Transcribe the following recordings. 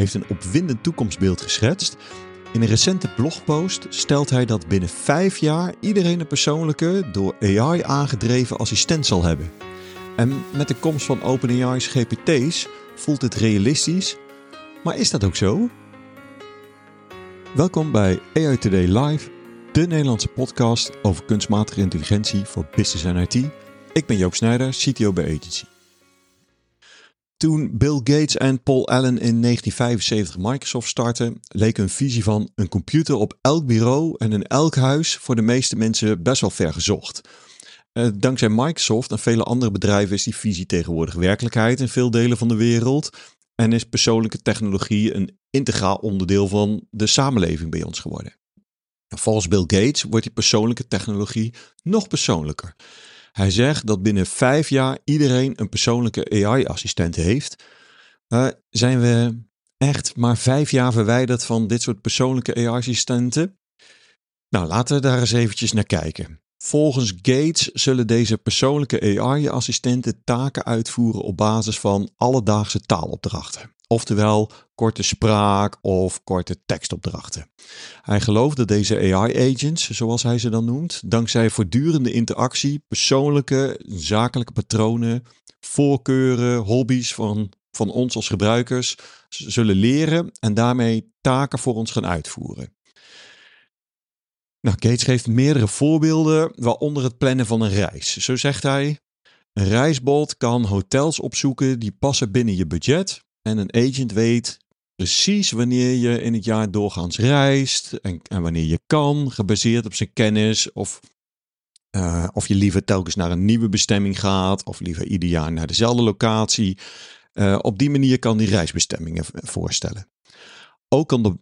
heeft een opwindend toekomstbeeld geschetst. In een recente blogpost stelt hij dat binnen vijf jaar iedereen een persoonlijke, door AI aangedreven assistent zal hebben. En met de komst van OpenAI's GPT's voelt het realistisch, maar is dat ook zo? Welkom bij AI Today Live, de Nederlandse podcast over kunstmatige intelligentie voor business en IT. Ik ben Joop Snijder, CTO bij Agency. Toen Bill Gates en Paul Allen in 1975 Microsoft startten, leek een visie van een computer op elk bureau en in elk huis voor de meeste mensen best wel ver gezocht. Uh, dankzij Microsoft en vele andere bedrijven is die visie tegenwoordig werkelijkheid in veel delen van de wereld. En is persoonlijke technologie een integraal onderdeel van de samenleving bij ons geworden. Volgens Bill Gates wordt die persoonlijke technologie nog persoonlijker. Hij zegt dat binnen vijf jaar iedereen een persoonlijke AI-assistent heeft. Uh, zijn we echt maar vijf jaar verwijderd van dit soort persoonlijke AI-assistenten? Nou, laten we daar eens eventjes naar kijken. Volgens Gates zullen deze persoonlijke AI-assistenten taken uitvoeren op basis van alledaagse taalopdrachten. Oftewel korte spraak of korte tekstopdrachten. Hij gelooft dat deze AI-agents, zoals hij ze dan noemt, dankzij voortdurende interactie, persoonlijke, zakelijke patronen, voorkeuren, hobby's van, van ons als gebruikers zullen leren en daarmee taken voor ons gaan uitvoeren. Nou, Gates geeft meerdere voorbeelden, waaronder het plannen van een reis. Zo zegt hij: Een reisbot kan hotels opzoeken die passen binnen je budget. En een agent weet precies wanneer je in het jaar doorgaans reist en, en wanneer je kan, gebaseerd op zijn kennis. Of, uh, of je liever telkens naar een nieuwe bestemming gaat, of liever ieder jaar naar dezelfde locatie. Uh, op die manier kan die reisbestemmingen voorstellen. Ook kan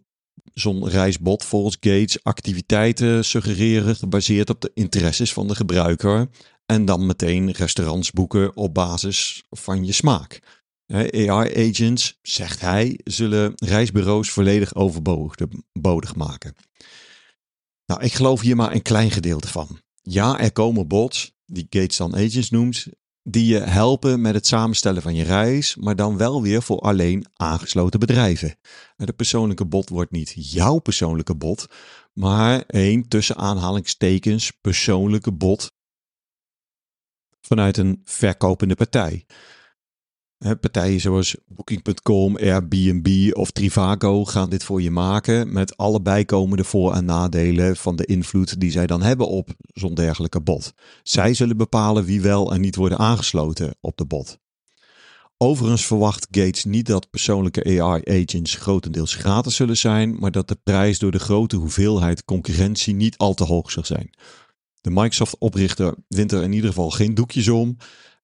zo'n reisbot volgens Gates activiteiten suggereren gebaseerd op de interesses van de gebruiker en dan meteen restaurants boeken op basis van je smaak. AI-agents, zegt hij, zullen reisbureaus volledig overbodig maken. Nou, ik geloof hier maar een klein gedeelte van. Ja, er komen bots, die Gates dan agents noemt, die je helpen met het samenstellen van je reis, maar dan wel weer voor alleen aangesloten bedrijven. De persoonlijke bot wordt niet jouw persoonlijke bot, maar een tussen aanhalingstekens persoonlijke bot vanuit een verkopende partij. Partijen zoals Booking.com, Airbnb of Trivago gaan dit voor je maken met alle bijkomende voor- en nadelen van de invloed die zij dan hebben op zo'n dergelijke bot. Zij zullen bepalen wie wel en niet worden aangesloten op de bot. Overigens verwacht Gates niet dat persoonlijke AI-agents grotendeels gratis zullen zijn, maar dat de prijs door de grote hoeveelheid concurrentie niet al te hoog zal zijn. De Microsoft-oprichter wint er in ieder geval geen doekjes om.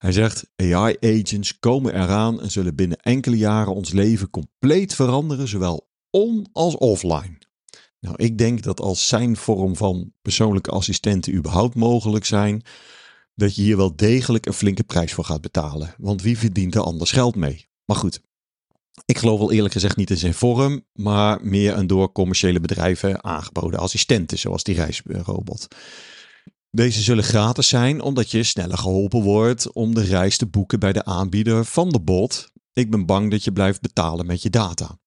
Hij zegt: AI-agents komen eraan en zullen binnen enkele jaren ons leven compleet veranderen, zowel on- als offline. Nou, ik denk dat als zijn vorm van persoonlijke assistenten überhaupt mogelijk zijn, dat je hier wel degelijk een flinke prijs voor gaat betalen. Want wie verdient er anders geld mee? Maar goed, ik geloof wel eerlijk gezegd niet in zijn vorm, maar meer een door commerciële bedrijven aangeboden assistenten, zoals die reisrobot. Deze zullen gratis zijn omdat je sneller geholpen wordt om de reis te boeken bij de aanbieder van de bot. Ik ben bang dat je blijft betalen met je data.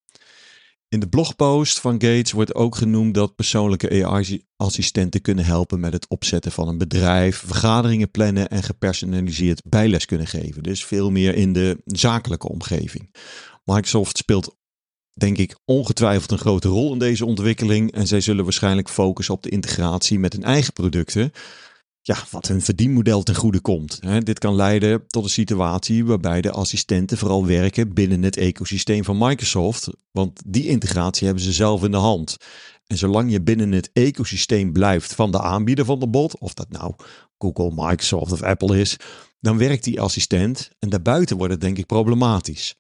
In de blogpost van Gates wordt ook genoemd dat persoonlijke AI-assistenten kunnen helpen met het opzetten van een bedrijf, vergaderingen plannen en gepersonaliseerd bijles kunnen geven. Dus veel meer in de zakelijke omgeving. Microsoft speelt denk ik ongetwijfeld een grote rol in deze ontwikkeling. En zij zullen waarschijnlijk focussen op de integratie met hun eigen producten. Ja, wat hun verdienmodel ten goede komt. dit kan leiden tot een situatie waarbij de assistenten vooral werken binnen het ecosysteem van Microsoft. Want die integratie hebben ze zelf in de hand. En zolang je binnen het ecosysteem blijft van de aanbieder van de bot, of dat nou Google, Microsoft of Apple is, dan werkt die assistent. En daarbuiten wordt het denk ik problematisch.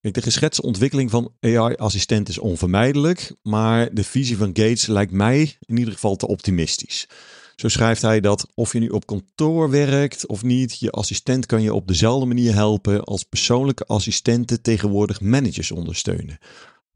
De geschetste ontwikkeling van AI-assistent is onvermijdelijk, maar de visie van Gates lijkt mij in ieder geval te optimistisch. Zo schrijft hij dat of je nu op kantoor werkt of niet, je assistent kan je op dezelfde manier helpen als persoonlijke assistenten tegenwoordig managers ondersteunen.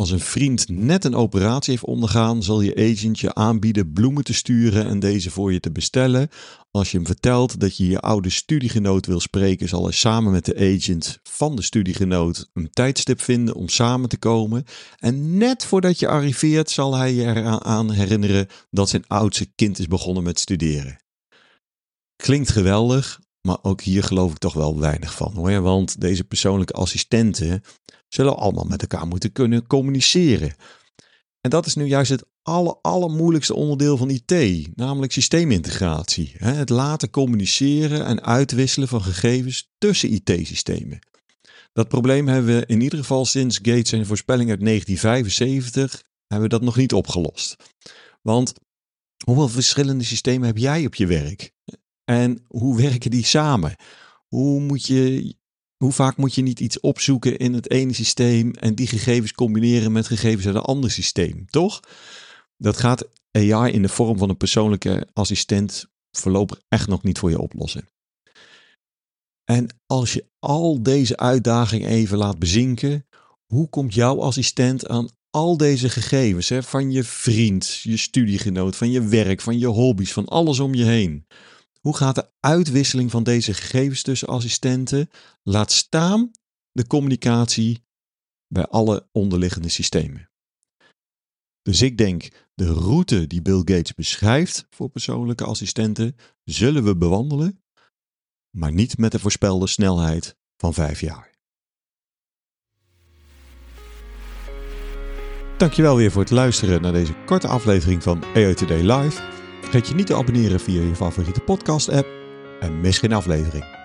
Als een vriend net een operatie heeft ondergaan, zal je agent je aanbieden bloemen te sturen en deze voor je te bestellen. Als je hem vertelt dat je je oude studiegenoot wil spreken, zal hij samen met de agent van de studiegenoot een tijdstip vinden om samen te komen. En net voordat je arriveert, zal hij je eraan herinneren dat zijn oudste kind is begonnen met studeren. Klinkt geweldig, maar ook hier geloof ik toch wel weinig van hoor. Want deze persoonlijke assistenten zullen allemaal met elkaar moeten kunnen communiceren. En dat is nu juist het aller, allermoeilijkste onderdeel van IT, namelijk systeemintegratie. Het laten communiceren en uitwisselen van gegevens tussen IT-systemen. Dat probleem hebben we in ieder geval sinds Gates zijn voorspelling uit 1975 hebben we dat nog niet opgelost. Want hoeveel verschillende systemen heb jij op je werk? En hoe werken die samen? Hoe moet je hoe vaak moet je niet iets opzoeken in het ene systeem en die gegevens combineren met gegevens uit een ander systeem, toch? Dat gaat AI in de vorm van een persoonlijke assistent voorlopig echt nog niet voor je oplossen. En als je al deze uitdagingen even laat bezinken, hoe komt jouw assistent aan al deze gegevens hè, van je vriend, je studiegenoot, van je werk, van je hobby's, van alles om je heen? Hoe gaat de uitwisseling van deze gegevens tussen assistenten, laat staan de communicatie bij alle onderliggende systemen? Dus ik denk, de route die Bill Gates beschrijft voor persoonlijke assistenten, zullen we bewandelen, maar niet met de voorspelde snelheid van vijf jaar. Dankjewel weer voor het luisteren naar deze korte aflevering van Today Live. Vergeet je niet te abonneren via je favoriete podcast-app en mis geen aflevering.